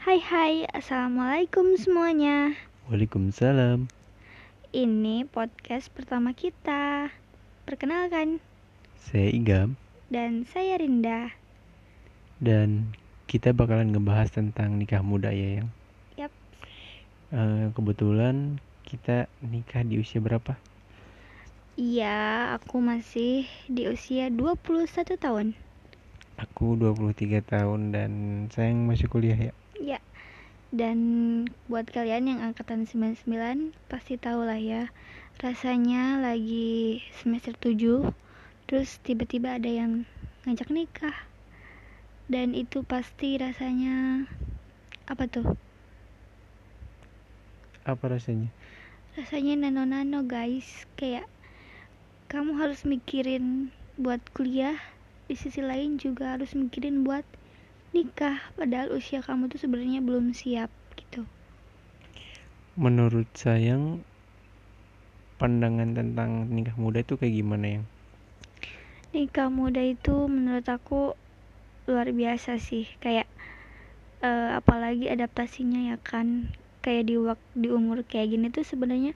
Hai hai, Assalamualaikum semuanya Waalaikumsalam. Ini podcast pertama kita Perkenalkan, Saya Igam dan saya Rinda dan kita bakalan ngebahas tentang nikah muda ya yang. Yap. Eh, kebetulan kita nikah di usia berapa? Iya, aku masih di usia 21 tahun Aku 23 tahun dan sayang masih kuliah ya. Ya, dan buat kalian yang angkatan 99 Pasti tahu lah ya Rasanya lagi semester 7 Terus tiba-tiba ada yang ngajak nikah Dan itu pasti rasanya Apa tuh? Apa rasanya? rasanya nano-nano guys kayak kamu harus mikirin buat kuliah di sisi lain juga harus mikirin buat nikah padahal usia kamu tuh sebenarnya belum siap gitu. Menurut sayang pandangan tentang nikah muda itu kayak gimana yang? nikah muda itu menurut aku luar biasa sih. Kayak eh, apalagi adaptasinya ya kan. Kayak di di umur kayak gini tuh sebenarnya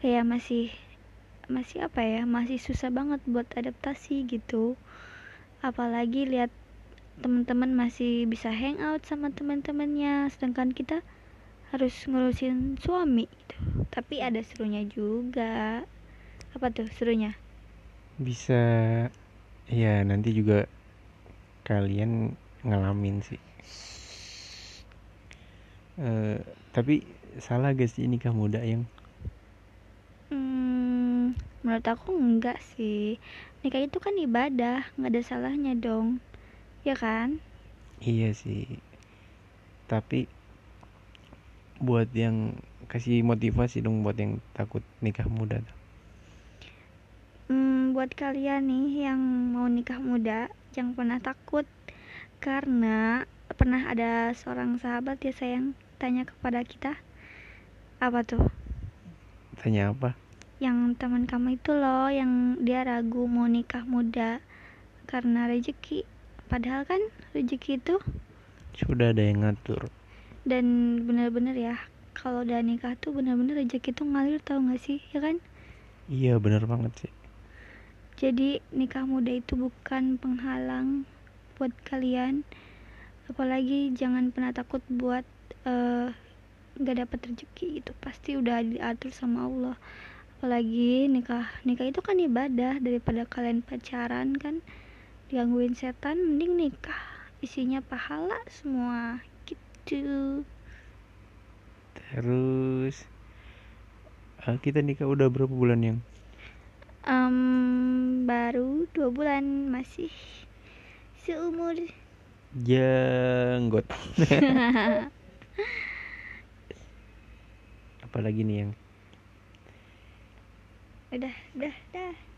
kayak masih masih apa ya masih susah banget buat adaptasi gitu. Apalagi lihat teman-teman masih bisa hangout sama teman-temannya sedangkan kita harus ngurusin suami gitu tapi ada serunya juga apa tuh serunya Bisa ya nanti juga kalian ngalamin sih. Eh, tapi salah gak sih nikah muda yang? Hmm, menurut aku enggak sih. Nikah itu kan ibadah, nggak ada salahnya dong. Ya kan? Iya sih. Tapi buat yang kasih motivasi dong buat yang takut nikah muda. Hmm, buat kalian nih yang mau nikah muda, jangan pernah takut. Karena pernah ada seorang sahabat ya sayang tanya kepada kita. Apa tuh? Tanya apa? Yang teman kamu itu loh, yang dia ragu mau nikah muda karena rezeki. Padahal kan rezeki itu Sudah ada yang ngatur. dan bener-bener ya kalau udah nikah tuh bener-bener rezeki tuh ngalir tau gak sih ya kan? Iya bener banget sih. jadi nikah muda itu bukan penghalang buat kalian. Apalagi jangan pernah takut buat eh, nggak dapat rezeki itu pasti udah diatur sama Allah. Apalagi nikah nikah itu kan ibadah daripada kalian pacaran kan digangguin setan mending nikah isinya pahala semua gitu Terus eh, kita nikah udah berapa bulan yang? Em, baru dua bulan masih seumur Jenggot. Apalagi nih yang? udah udah dah